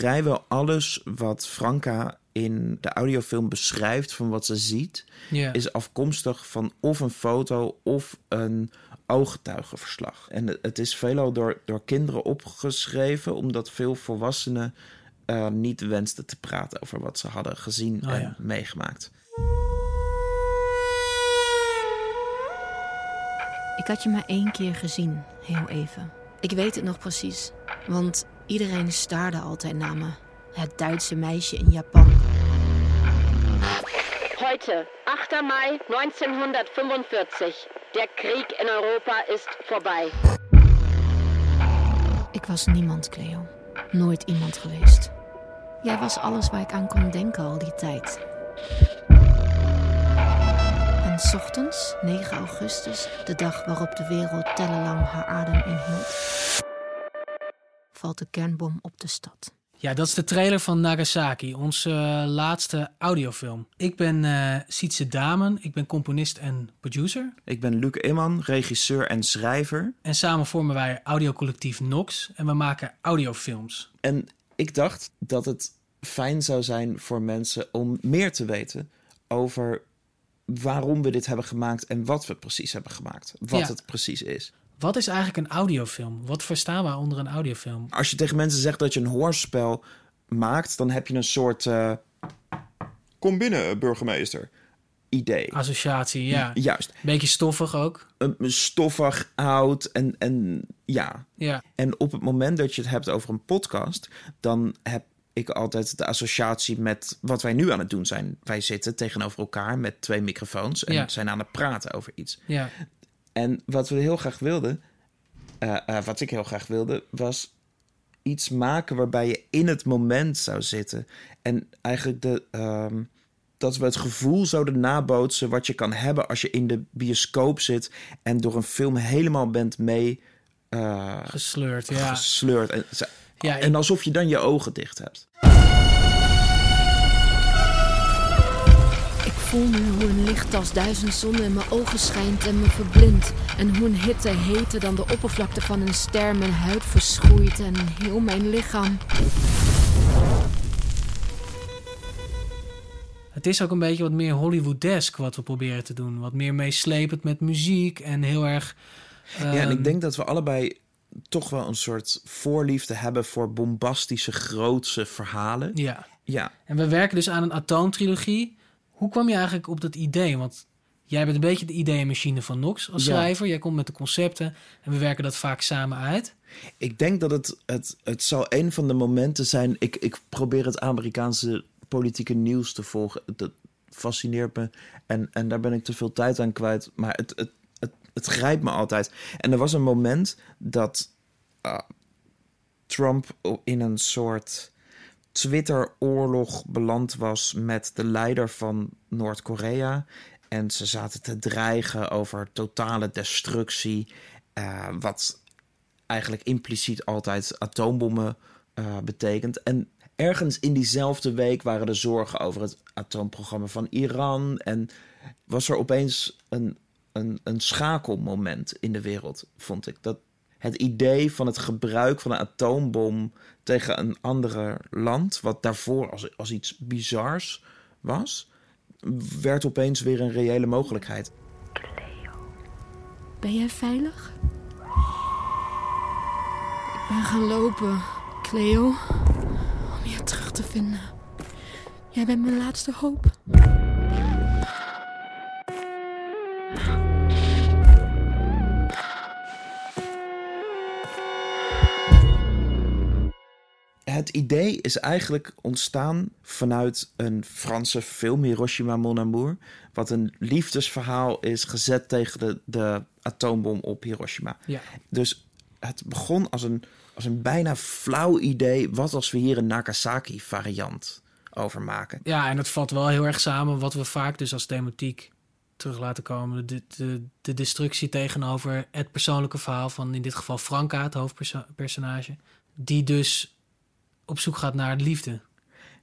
vrijwel alles wat Franka in de audiofilm beschrijft van wat ze ziet, is afkomstig van of een foto of een ooggetuigenverslag. En het- is veelal door, door kinderen opgeschreven, omdat veel volwassenen eh, niet wensten te praten over wat ze hadden gezien Oh, en ja. meegemaakt. Ik had je maar één keer gezien, heel even. Ik weet het nog precies, want iedereen staarde altijd naar me. Het Duitse meisje in Japan. Heute, 8. Mai 1945. Der Krieg in Europa ist vorbei. Ik was niemand, Cleo. Nooit iemand geweest. Jij was alles waar ik aan kon denken al die tijd. En 's ochtends, 9 augustus, de dag waarop de wereld tellenlang haar adem inhield, valt de kernbom op de stad. Ja, dat is de trailer van Nagasaki, onze eh, laatste audiofilm. Ik ben eh Sietse Damen, ik ben componist en producer. Ik ben Luc Imman, regisseur en schrijver. En samen vormen wij audiocollectief Nox en we maken audiofilms. En ik dacht dat het fijn zou zijn voor mensen om meer te weten over waarom we dit hebben gemaakt en wat we precies hebben gemaakt. Wat Ja. het precies is. Wat is eigenlijk een audiofilm? Wat verstaan we onder een audiofilm? Als je tegen mensen zegt dat je een hoorspel maakt, dan heb je een soort. eh, Kom binnen, burgemeester. Idee. Associatie, ja. Juist. Beetje stoffig ook. Een stoffig, oud en, en ja. Ja. En op het moment dat je het hebt over een podcast, dan heb ik altijd de associatie met wat wij nu aan het doen zijn. Wij zitten tegenover elkaar met twee microfoons en Ja. zijn aan het praten over iets. Ja. En wat we heel graag wilden, eh, eh, wat ik heel graag wilde, was iets maken waarbij je in het moment zou zitten. En eigenlijk de, ehm, dat we het gevoel zouden nabootsen wat je kan hebben als je in de bioscoop zit en door een film helemaal bent mee eh, Gesleurd, ja. gesleurd. En, Ja, en alsof je dan je ogen dicht hebt. Voel nu hoe een licht als duizend zonnen in mijn ogen schijnt en me verblindt. En hoe een hitte heter dan de oppervlakte van een ster mijn huid verschroeit en heel mijn lichaam. Het is ook een beetje wat meer Hollywoodesk wat we proberen te doen. Wat meer meeslepend met muziek en heel erg... ja, en ehm, ik denk dat we allebei toch wel een soort voorliefde hebben voor bombastische, grootse verhalen. Ja. Ja. En we werken dus aan een atoomtrilogie. Hoe kwam je eigenlijk op dat idee? Want jij bent een beetje de ideeënmachine van Nox als Ja. schrijver. Jij komt met de concepten en we werken dat vaak samen uit. Ik denk dat het, het, het zal een van de momenten zijn. Ik, ik probeer het Amerikaanse politieke nieuws te volgen. Dat fascineert me. En, en daar ben ik te veel tijd aan kwijt. Maar het, het, het, het grijpt me altijd. En er was een moment dat ah, Trump in een soort Twitter-oorlog beland was met de leider van Noord-Korea. En ze zaten te dreigen over totale destructie. eh, wat eigenlijk impliciet altijd atoombommen eh, betekent. En ergens in diezelfde week waren er zorgen over het atoomprogramma van Iran. En was er opeens een, een, een schakelmoment in de wereld, vond ik. Dat het idee van het gebruik van een atoombom tegen een ander land, wat daarvoor als, als iets bizars was, werd opeens weer een reële mogelijkheid. Ben jij veilig? Ik ben gaan lopen, Cleo, om je terug te vinden. Jij bent mijn laatste hoop. Het idee is eigenlijk ontstaan vanuit een Franse film, Hiroshima Mon Amour. Wat een liefdesverhaal is gezet tegen de, de atoombom op Hiroshima. Ja. Dus het begon als een, als een bijna flauw idee. Wat als we hier een Nagasaki variant over maken? Ja, en het valt wel heel erg samen wat we vaak dus als thematiek terug laten komen. De, de, de destructie tegenover het persoonlijke verhaal van in dit geval Franka, het hoofdpersonage. Die dus op zoek gaat naar liefde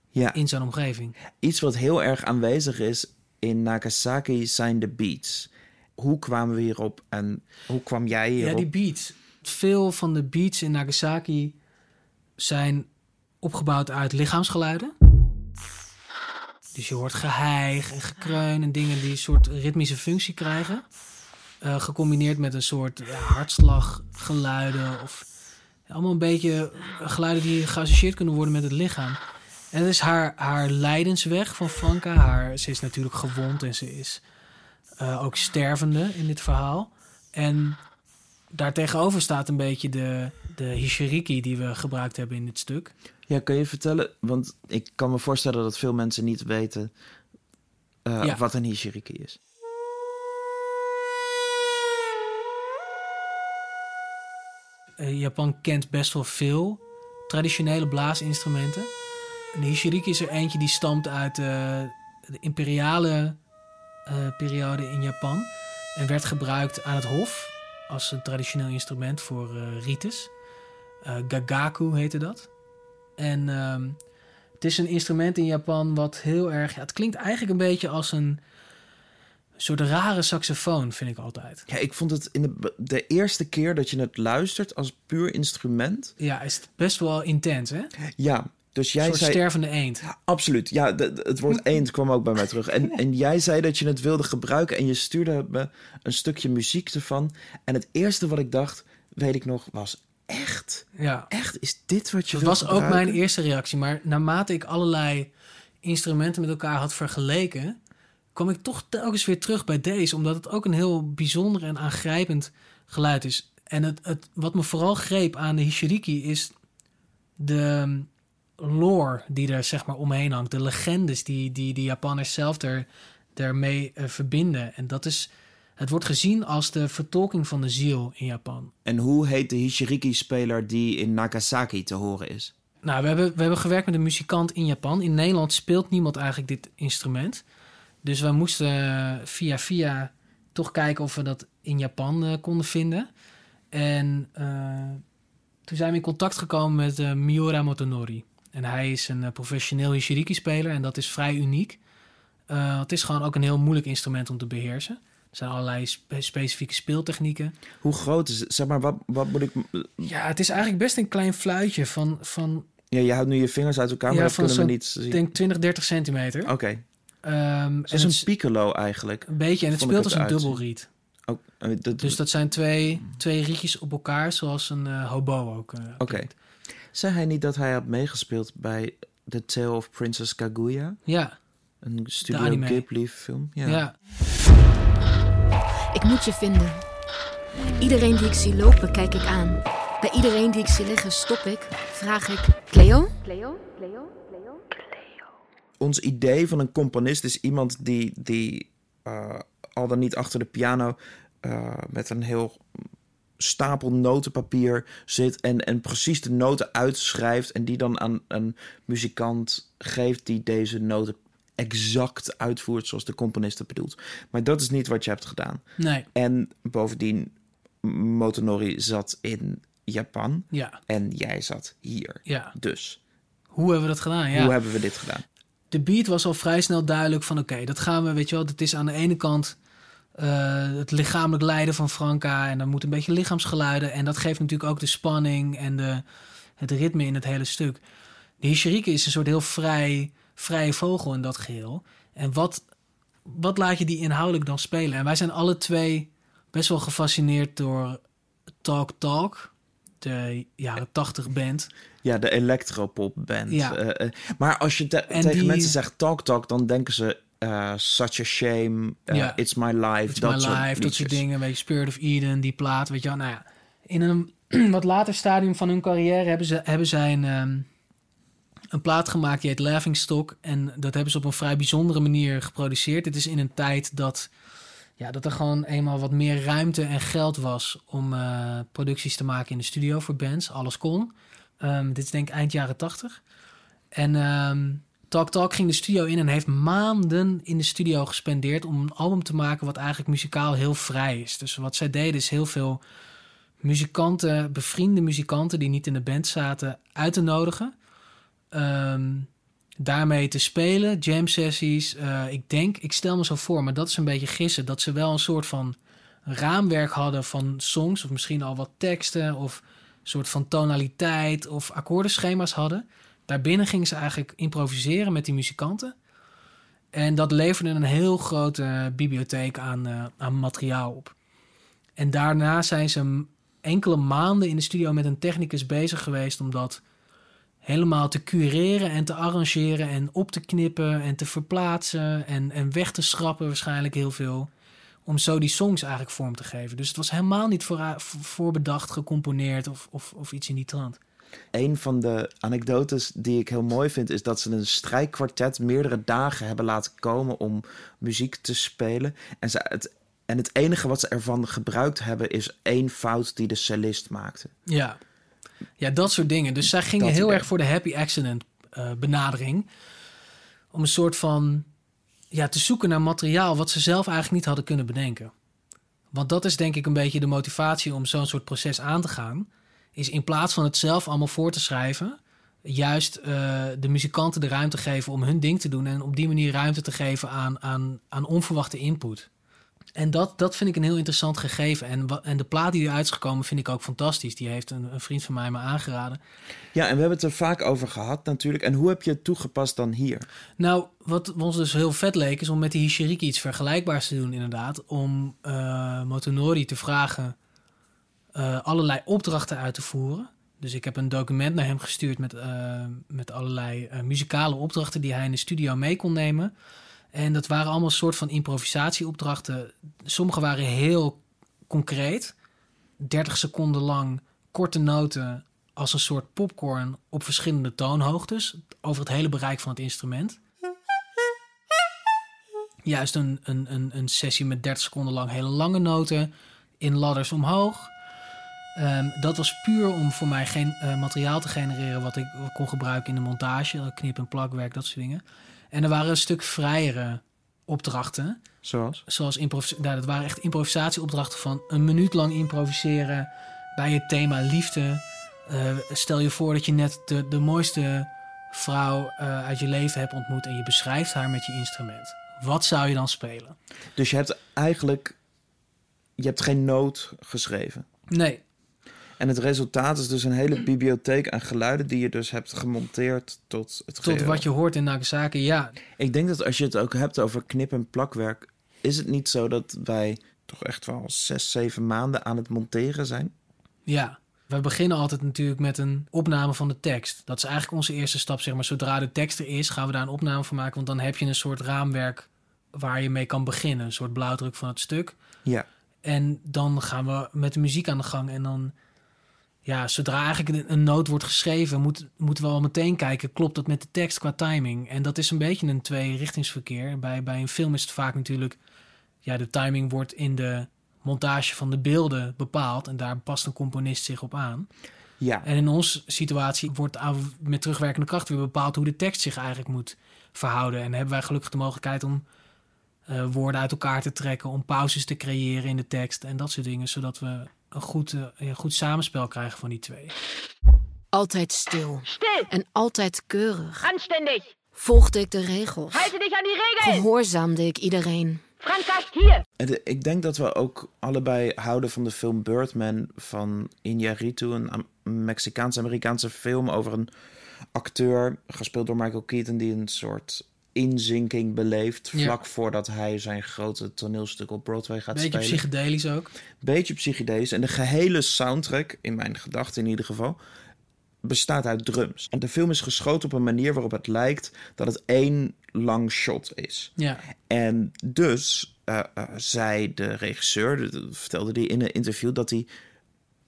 Ja. in zijn omgeving. Iets wat heel erg aanwezig is in Nagasaki zijn de beats. Hoe kwamen we hierop en hoe kwam jij hierop? Ja, die beats. Veel van de beats in Nagasaki zijn opgebouwd uit lichaamsgeluiden. Dus je hoort geheig en gekreun en dingen die een soort ritmische functie krijgen. Uh, gecombineerd met een soort ja, hartslaggeluiden of allemaal een beetje geluiden die geassocieerd kunnen worden met het lichaam. En dat is haar, haar lijdensweg van Franka. Haar, ze is natuurlijk gewond en ze is uh, ook stervende in dit verhaal. En daartegenover staat een beetje de, de hishiriki die we gebruikt hebben in dit stuk. Ja, kun je vertellen? Want ik kan me voorstellen dat veel mensen niet weten uh, ja. wat een hishiriki is. Uh, Japan kent best wel veel traditionele blaasinstrumenten. En de hishiriki is er eentje die stamt uit uh, de imperiale periode in Japan. En werd gebruikt aan het hof als een traditioneel instrument voor rites. gagaku heette dat. En ehm, het is een instrument in Japan wat heel erg. Ja, het klinkt eigenlijk een beetje als een soort rare saxofoon, vind ik altijd. Ja, ik vond het in de, de eerste keer dat je het luistert als puur instrument. Ja, is het best wel intens, hè? Ja, dus jij een soort zei... stervende eend. Absoluut, ja. het woord eend kwam ook bij mij terug. En, en jij zei dat je het wilde gebruiken en je stuurde me een stukje muziek ervan. En het eerste wat ik dacht, weet ik nog, was echt? Ja. Echt? Is dit wat je Dat was ook mijn eerste reactie. Maar naarmate ik allerlei instrumenten met elkaar had vergeleken... kwam ik toch telkens weer terug bij deze. Omdat het ook een heel bijzonder en aangrijpend geluid is. En het, het, wat me vooral greep aan de Hishiriki is de lore die er zeg maar omheen hangt. De legendes die, die de Japanners zelf er, ermee uh, verbinden. En dat is het wordt gezien als de vertolking van de ziel in Japan. En hoe heet de Hishiriki-speler die in Nagasaki te horen is? Nou, we hebben, we hebben gewerkt met een muzikant in Japan. In Nederland speelt niemand eigenlijk dit instrument. Dus we moesten eh, via via toch kijken of we dat in Japan uh, konden vinden. En uh, toen zijn we in contact gekomen met Miura Motonori. En hij is een professioneel Hishiriki-speler en dat is vrij uniek. het is gewoon ook een heel moeilijk instrument om te beheersen. Er zijn allerlei specifieke speeltechnieken. Hoe groot is het? Zeg maar, wat, wat moet ik... Ja, het is eigenlijk best een klein fluitje van... van ja, je houdt nu je vingers uit elkaar, maar dat kunnen we niet zien. Ik denk 20, 30 centimeter. Oké. Okay. Um, het is een piccolo eigenlijk. Een beetje, en het speelt als een dubbelriet. Oh, dat, dus dat zijn twee, twee rietjes op elkaar, zoals een uh, hobo ook. Uh, Oké. Okay. Zei hij niet dat hij had meegespeeld bij The Tale of Princess Kaguya? Ja. Een Studio Ghibli film? Ja. ja. Ik moet je vinden. Iedereen die ik zie lopen, kijk ik aan. Bij iedereen die ik zie liggen, stop ik, vraag ik... Cleo? Cleo? Cleo? Cleo? Cleo? Ons idee van een componist is iemand die, die uh, al dan niet achter de piano... Uh, met een heel stapel notenpapier zit en, en precies de noten uitschrijft... en die dan aan een muzikant geeft die deze noten exact uitvoert zoals de componist het bedoelt. Maar dat is niet wat je hebt gedaan. Nee. En bovendien, Motonori zat in Japan. Ja. En jij zat hier. Ja. Dus. Hoe hebben we dat gedaan? Ja. Hoe hebben we dit gedaan? De beat was al vrij snel duidelijk van oké, dat gaan we, weet je wel, het is aan de ene kant uh, het lichamelijk lijden van Franka en dan moet een beetje lichaamsgeluiden en dat geeft natuurlijk ook de spanning en de, het ritme in het hele stuk. De Hishirike is een soort heel vrij vrije vogel in dat geheel. En wat, wat laat je die inhoudelijk dan spelen? En wij zijn alle twee best wel gefascineerd door Talk Talk, de jaren tachtig band. Ja, de electropop band. Ja. Uh, maar als je te tegen mensen zegt Talk Talk, dan denken ze uh, Such a Shame, uh, ja. It's My Life, It's dat my soort life, dat soort dingen. Weet je, Spirit of Eden, die plaat, weet je wel. Nou ja, in een wat later stadium van hun carrière hebben, ze, hebben zij een... Um, een plaat gemaakt die heet Laughingstock. En dat hebben ze op een vrij bijzondere manier geproduceerd. Het is in een tijd dat, ja, dat er gewoon eenmaal wat meer ruimte en geld was om uh, producties te maken in de studio voor bands. Alles kon. Um, dit is denk ik eind jaren tachtig. En um, Talk Talk ging de studio in en heeft maanden in de studio gespendeerd om een album te maken wat eigenlijk muzikaal heel vrij is. Dus wat zij deden is heel veel muzikanten, bevriende muzikanten die niet in de band zaten, uit te nodigen um, daarmee te spelen, jam sessies. Uh, ik denk, ik stel me zo voor, maar dat is een beetje gissen, dat ze wel een soort van raamwerk hadden van songs, of misschien al wat teksten, of een soort van tonaliteit of akkoordenschema's hadden, Daarbinnen gingen ze eigenlijk improviseren met die muzikanten. En dat leverde een heel grote bibliotheek aan, eh, aan materiaal op. En daarna zijn ze enkele maanden in de studio met een technicus bezig geweest om dat helemaal te cureren en te arrangeren en op te knippen en te verplaatsen en, en weg te schrappen waarschijnlijk heel veel. Om zo die songs eigenlijk vorm te geven. Dus het was helemaal niet voor, voorbedacht, gecomponeerd of, of, of iets in die trant. Een van de anekdotes die ik heel mooi vind, is dat ze een strijkkwartet meerdere dagen hebben laten komen om muziek te spelen. En, ze, het, en het enige wat ze ervan gebruikt hebben, is één fout die de cellist maakte. Ja. Ja, dat soort dingen. Dus zij gingen Dat heel idee. erg voor de happy accident eh, benadering. Om een soort van ja, te zoeken naar materiaal wat ze zelf eigenlijk niet hadden kunnen bedenken. Want dat is denk ik een beetje de motivatie om zo'n soort proces aan te gaan. Is in plaats van het zelf allemaal voor te schrijven, juist eh, de muzikanten de ruimte geven om hun ding te doen. En op die manier ruimte te geven aan, aan, aan onverwachte input. En dat, dat vind ik een heel interessant gegeven. En, en de plaat die eruit is gekomen vind ik ook fantastisch. Die heeft een, een vriend van mij me aangeraden. Ja, en we hebben het er vaak over gehad natuurlijk. En hoe heb je het toegepast dan hier? Nou, wat ons dus heel vet leek, is om met die Hishiriki iets vergelijkbaars te doen, inderdaad. Om eh Motonori te vragen eh, allerlei opdrachten uit te voeren. Dus ik heb een document naar hem gestuurd met, eh, met allerlei muzikale opdrachten die hij in de studio mee kon nemen. En dat waren allemaal soort van improvisatieopdrachten. Sommige waren heel concreet. 30 seconden lang korte noten als een soort popcorn op verschillende toonhoogtes over het hele bereik van het instrument. Juist een, een, een, een sessie met 30 seconden lang hele lange noten in ladders omhoog. Ehm, dat was puur om voor mij geen eh, materiaal te genereren wat ik kon gebruiken in de montage, knip- en plakwerk, dat soort dingen. En er waren een stuk vrijere opdrachten. Zoals? Zoals nou, dat waren echt improvisatieopdrachten van een minuut lang improviseren bij het thema liefde. Eh, stel je voor dat je net de, de mooiste vrouw eh, uit je leven hebt ontmoet en je beschrijft haar met je instrument. Wat zou je dan spelen? Dus je hebt eigenlijk... Je hebt geen noot geschreven. Nee, En het resultaat is dus een hele bibliotheek aan geluiden... die je dus hebt gemonteerd tot het tot geheel. wat je hoort in Nagasaki, ja. Ik denk dat als je het ook hebt over knip- en plakwerk... is het niet zo dat wij toch echt wel zes, zeven maanden aan het monteren zijn? Ja, we beginnen altijd natuurlijk met een opname van de tekst. Dat is eigenlijk onze eerste stap, zeg maar. Zodra de tekst er is, gaan we daar een opname van maken. Want dan heb je een soort raamwerk waar je mee kan beginnen. Een soort blauwdruk van het stuk. Ja. En dan gaan we met de muziek aan de gang. En dan, ja, zodra eigenlijk een, noot wordt geschreven, moet, moeten we al meteen kijken, klopt dat met de tekst qua timing? En dat is een beetje een tweerichtingsverkeer. Bij, bij een film is het vaak natuurlijk, ja, de timing wordt in de montage van de beelden bepaald. En daar past een componist zich op aan. Ja. En in onze situatie wordt met terugwerkende kracht weer bepaald hoe de tekst zich eigenlijk moet verhouden. En hebben wij gelukkig de mogelijkheid om eh, woorden uit elkaar te trekken, om pauzes te creëren in de tekst en dat soort dingen, zodat we een goed, eh, een goed samenspel krijgen van die twee. Altijd stil Still! en altijd keurig. Anständig! Volgde ik de regels. Halte dich an die Regeln! Gehoorzaamde ik iedereen. Frank gast hier! En de- ik denk dat we ook allebei houden van de film Birdman van Iñárritu, een Am- Mexicaans-Amerikaanse film over een acteur, gespeeld door Michael Keaton, die een soort inzinking beleeft Ja. vlak voordat hij zijn grote toneelstuk op Broadway gaat Beetje spelen. psychedelisch ook. Beetje psychedelisch. En de gehele soundtrack, in mijn gedachten in ieder geval, bestaat uit drums. En de film is geschoten op een manier waarop het lijkt dat het één lang shot is. Ja, En dus eh, eh, zei de regisseur, vertelde hij in een interview, dat hij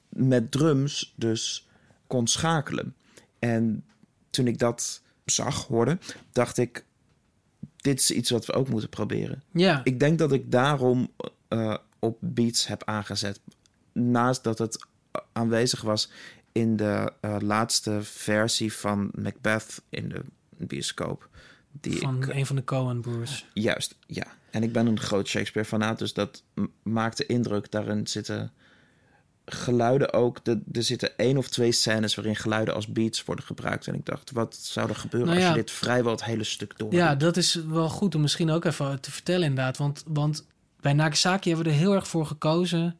met drums dus kon schakelen. En toen ik dat zag, hoorde, dacht ik, dit is iets wat we ook moeten proberen. ja. Ik denk dat ik daarom eh, op beats heb aangezet. Naast dat het aanwezig was in de eh, laatste versie van Macbeth in de bioscoop. Die van ik, een van de Coen-broers. Juist, ja. En ik ben een groot Shakespeare-fanaat, dus dat maakte indruk. Daarin zitten geluiden ook. De, er zitten één of twee scènes waarin geluiden als beats worden gebruikt. En ik dacht, wat zou er gebeuren Nou als je dit vrijwel het hele stuk door Ja, dat is wel goed om misschien ook even te vertellen inderdaad. Want, want bij Nagasaki hebben we er heel erg voor gekozen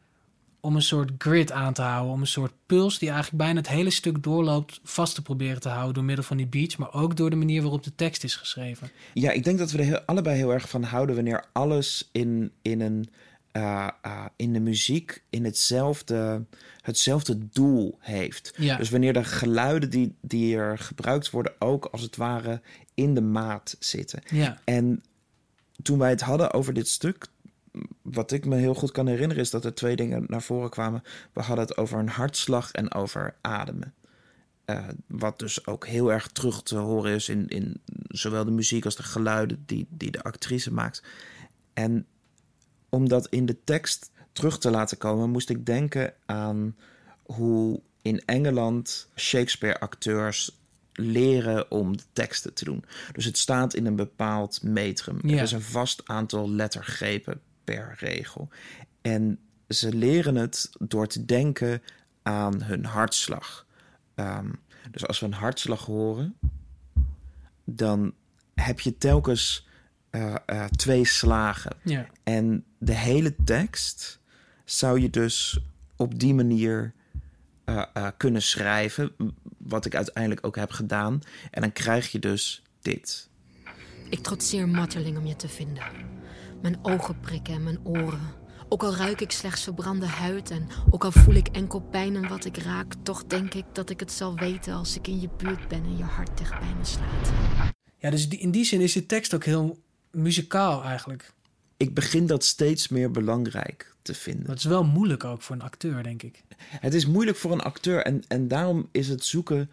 om een soort grid aan te houden. Om een soort puls die eigenlijk bijna het hele stuk doorloopt vast te proberen te houden. Door middel van die beats, maar ook door de manier waarop de tekst is geschreven. Ja, ik denk dat we er heel, allebei heel erg van houden wanneer alles in, in, een, uh, uh, in de muziek in hetzelfde, hetzelfde doel heeft. Ja. Dus wanneer de geluiden die, die er gebruikt worden ook als het ware in de maat zitten. Ja, En toen wij het hadden over dit stuk, wat ik me heel goed kan herinneren, is dat er twee dingen naar voren kwamen. We hadden het over een hartslag en over ademen. Eh, wat dus ook heel erg terug te horen is in, in zowel de muziek als de geluiden die, die de actrice maakt. En om dat in de tekst terug te laten komen, moest ik denken aan hoe in Engeland Shakespeare-acteurs leren om de teksten te doen. Dus het staat in een bepaald metrum. Ja. Er is een vast aantal lettergrepen per regel. En ze leren het door te denken aan hun hartslag. Ehm, dus als we een hartslag horen, dan heb je telkens eh, eh, twee slagen. ja. En de hele tekst zou je dus op die manier eh, eh, kunnen schrijven. Wat ik uiteindelijk ook heb gedaan. En dan krijg je dus dit. Ik trotseer Matterling om je te vinden. Mijn ogen prikken en mijn oren. Ook al ruik ik slechts verbrande huid en ook al voel ik enkel pijn in wat ik raak, toch denk ik dat ik het zal weten als ik in je buurt ben en je hart dicht bij me slaat. ja dus in die zin is de tekst ook heel muzikaal eigenlijk. Ik begin dat steeds meer belangrijk te vinden. Dat is wel moeilijk ook voor een acteur, denk ik. Het is moeilijk voor een acteur en, en daarom is het zoeken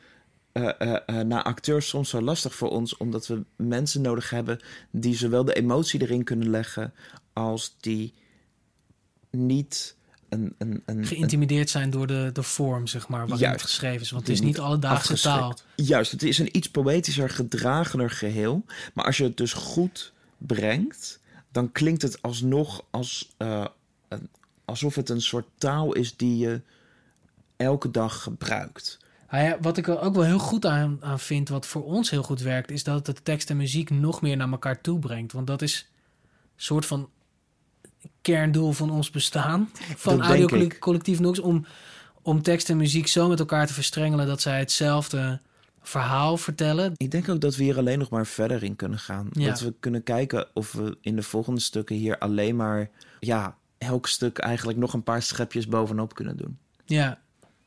eh, eh, eh, naar acteurs soms zo lastig voor ons, omdat we mensen nodig hebben die zowel de emotie erin kunnen leggen als die niet een. een, een, Geïntimideerd zijn door de, de vorm, zeg maar, waarin Juist. het geschreven is. Want het is niet alledaagse taal. Juist, het is een iets poëtischer, gedragener geheel. Maar als je het dus goed brengt, dan klinkt het alsnog als, eh, alsof het een soort taal is die je elke dag gebruikt. Nou ja, wat ik er ook wel heel goed aan, aan vind, wat voor ons heel goed werkt, is dat het tekst en muziek nog meer naar elkaar toe brengt. Want dat is een soort van kerndoel van ons bestaan, van Audio. Collectief Nox, om, om tekst en muziek zo met elkaar te verstrengelen dat zij hetzelfde verhaal vertellen. Ik denk ook dat we hier alleen nog maar verder in kunnen gaan. Ja. Dat we kunnen kijken of we in de volgende stukken hier alleen maar, ja, elk stuk eigenlijk nog een paar schepjes bovenop kunnen doen. Ja.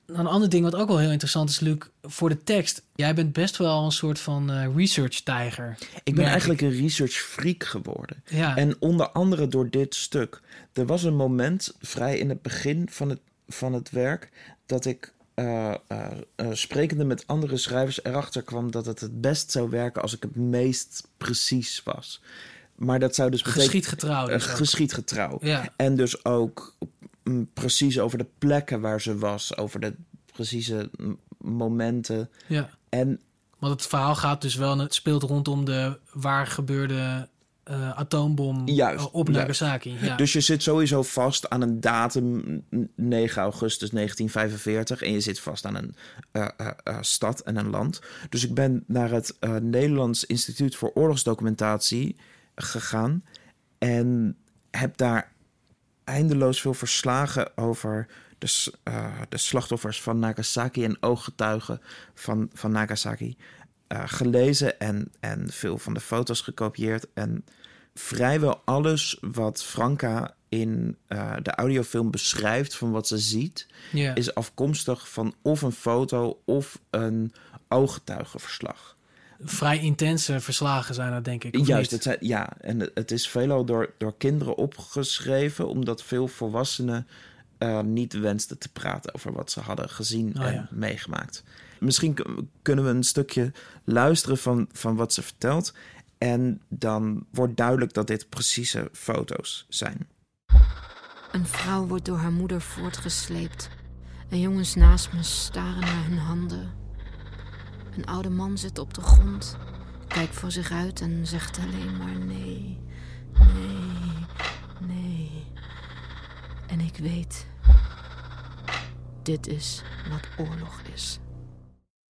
Een ander ding wat ook wel heel interessant is, Luc, voor de tekst. Jij bent best wel een soort van eh, research-tijger. Ik ben eigenlijk een research freak geworden. Ja, En onder andere door dit stuk. Er was een moment vrij in het begin van het, van het werk dat ik. Eh, eh, eh, sprekende met andere schrijvers erachter kwam dat het het best zou werken als ik het meest precies was. Maar dat zou dus betekenen. geschiedgetrouw. Dus geschiedgetrouw. ja, En dus ook mm, precies over de plekken waar ze was, over de precieze momenten. ja. En Want het verhaal gaat dus wel, het speelt rondom de waar gebeurde eh, atoombom Juist, eh, op juist. Nagasaki. Ja. Dus je zit sowieso vast aan een datum, n- 9 augustus 1945. En je zit vast aan een eh, stad en een land. Dus ik ben naar het Nederlands Instituut voor Oorlogsdocumentatie gegaan. En heb daar eindeloos veel verslagen over de, de slachtoffers van Nagasaki en ooggetuigen van, van Nagasaki gelezen. En, en veel van de foto's gekopieerd. En vrijwel alles wat Franka in eh, de audiofilm beschrijft van wat ze ziet, is afkomstig van of een foto of een ooggetuigenverslag. Vrij intense verslagen zijn dat, denk ik. Juist, het zijn, ja, en het- is veelal door, door kinderen opgeschreven, omdat veel volwassenen eh, niet wensten te praten over wat ze hadden gezien Oh, en ja. meegemaakt. Misschien kunnen we een stukje luisteren van, van wat ze vertelt. En dan wordt duidelijk dat dit precieze foto's zijn. Een vrouw wordt door haar moeder voortgesleept. En jongens naast me staren naar hun handen. Een oude man zit op de grond, kijkt voor zich uit en zegt alleen maar nee, nee, nee. En ik weet, dit is wat oorlog is.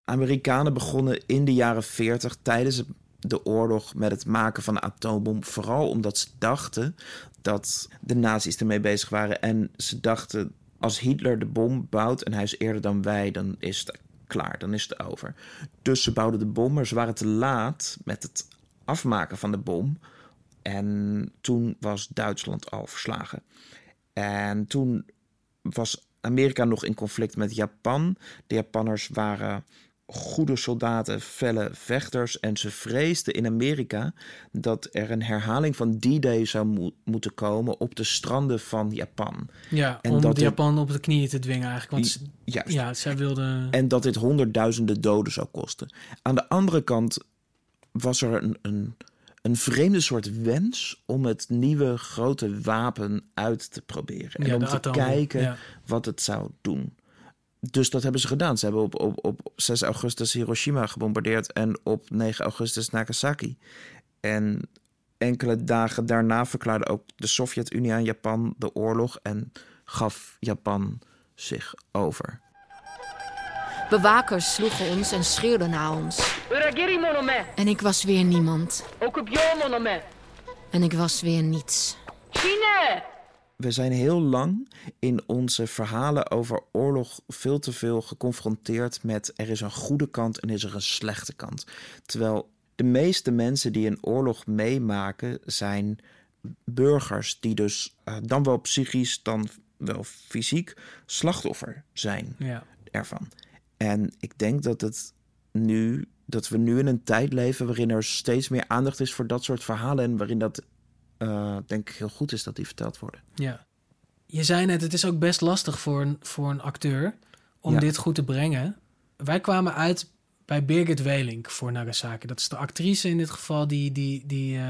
Amerikanen begonnen in de jaren 40 tijdens de oorlog met het maken van een atoombom. Vooral omdat ze dachten dat de nazi's ermee bezig waren. En ze dachten als Hitler de bom bouwt en hij is eerder dan wij, dan is het klaar, dan is het over. Dus ze bouwden de bom, maar ze waren te laat met het afmaken van de bom. En toen was Duitsland al verslagen. En toen was Amerika nog in conflict met Japan. De Japanners waren goede soldaten, felle vechters. En ze vreesden in Amerika dat er een herhaling van D-Day zou moeten komen op de stranden van Japan. Ja, En om dat Japan op de knieën te dwingen eigenlijk. Want ze- Juist. ja, zij wilden... En dat dit honderdduizenden doden zou kosten. Aan de andere kant was er een, een, een vreemde soort wens om het nieuwe grote wapen uit te proberen. En Ja, om te kijken ja. wat het zou doen. Dus dat hebben ze gedaan. Ze hebben op, op, op 6 augustus Hiroshima gebombardeerd en op 9 augustus Nagasaki. En enkele dagen daarna verklaarde ook de Sovjet-Unie aan Japan de oorlog en gaf Japan zich over. Bewakers sloegen ons en schreeuwden naar ons. Uragiri monome, En ik was weer niemand. En ik was weer niets. Chine! We zijn heel lang in onze verhalen over oorlog veel te veel geconfronteerd met er is een goede kant en is er een slechte kant. Terwijl de meeste mensen die een oorlog meemaken zijn burgers die dus eh, dan wel psychisch, dan wel fysiek slachtoffer zijn Ja. ervan. En ik denk dat het nu dat we nu in een tijd leven waarin er steeds meer aandacht is voor dat soort verhalen en waarin dat eh, denk ik heel goed is dat die verteld worden. Ja. Je zei net, het is ook best lastig voor een, voor een acteur om Ja. dit goed te brengen. Wij kwamen uit bij Birgit Welink voor Nagasaki. Dat is de actrice in dit geval die, die, die eh,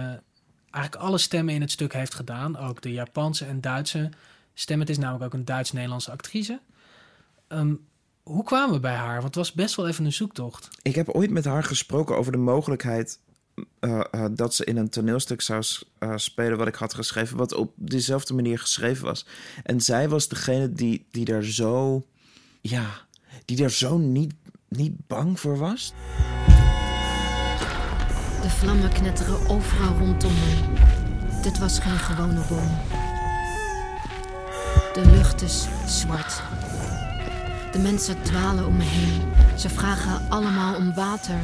eigenlijk alle stemmen in het stuk heeft gedaan. Ook de Japanse en Duitse stemmen. Het is namelijk ook een Duits-Nederlandse actrice. Ehm, hoe kwamen we bij haar? Want het was best wel even een zoektocht. Ik heb ooit met haar gesproken over de mogelijkheid eh, eh, dat ze in een toneelstuk zou eh, spelen wat ik had geschreven, wat op dezelfde manier geschreven was. En zij was degene die, die daar zo, ja, die daar zo niet, niet bang voor was. De vlammen knetteren overal rondom me. Dit was geen gewone bom. De lucht is zwart. De mensen dwalen om me heen. Ze vragen allemaal om water.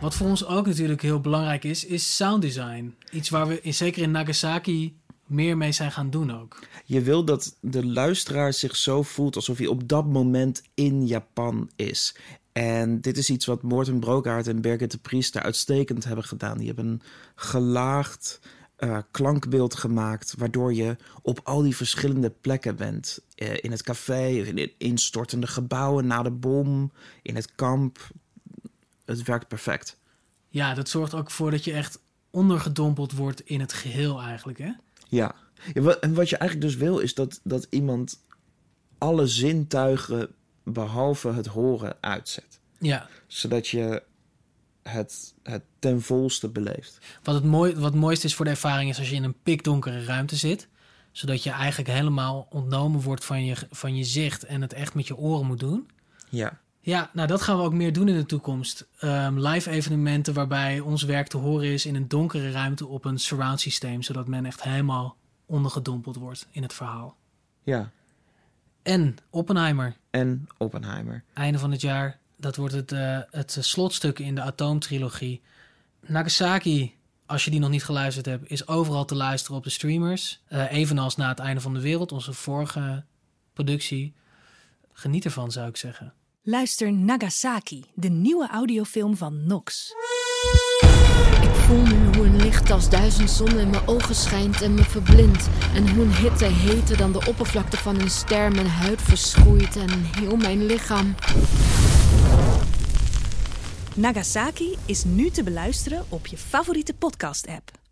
Wat voor ons ook natuurlijk heel belangrijk is, is sounddesign. Iets waar we in, zeker in Nagasaki meer mee zijn gaan doen ook. Je wil dat de luisteraar zich zo voelt alsof hij op dat moment in Japan is. En dit is iets wat Morten Brokaert en Birgit de Priester uitstekend hebben gedaan. Die hebben een gelaagd eh, klankbeeld gemaakt, waardoor je op al die verschillende plekken bent. Eh, in het café, in de instortende gebouwen na de bom, in het kamp. Het werkt perfect. Ja, dat zorgt ook voor dat je echt ondergedompeld wordt in het geheel eigenlijk, hè? Ja. ja wat, en wat je eigenlijk dus wil, is dat, dat iemand alle zintuigen behalve het horen uitzet. Ja. Zodat je het, het ten volste beleeft. Wat het, mooi, wat het mooiste is voor de ervaring is als je in een pikdonkere ruimte zit. Zodat je eigenlijk helemaal ontnomen wordt van je, van je zicht en het echt met je oren moet doen. Ja. Ja, nou dat gaan we ook meer doen in de toekomst. Ehm, live evenementen waarbij ons werk te horen is in een donkere ruimte op een surround systeem. Zodat men echt helemaal ondergedompeld wordt in het verhaal. Ja. En Oppenheimer, En Oppenheimer. einde van het jaar. Dat wordt het, eh, het slotstuk in de Atoomtrilogie. Nagasaki, als je die nog niet geluisterd hebt, is overal te luisteren op de streamers. Eh, evenals na het einde van de wereld, onze vorige productie. Geniet ervan, zou ik zeggen. Luister Nagasaki, de nieuwe audiofilm van Nox. Ik voel nu hoe een licht als duizend zonnen in mijn ogen schijnt en me verblindt. En hoe een hitte heter dan de oppervlakte van een ster mijn huid verschroeit en heel mijn lichaam. Nagasaki is nu te beluisteren op je favoriete podcast-app.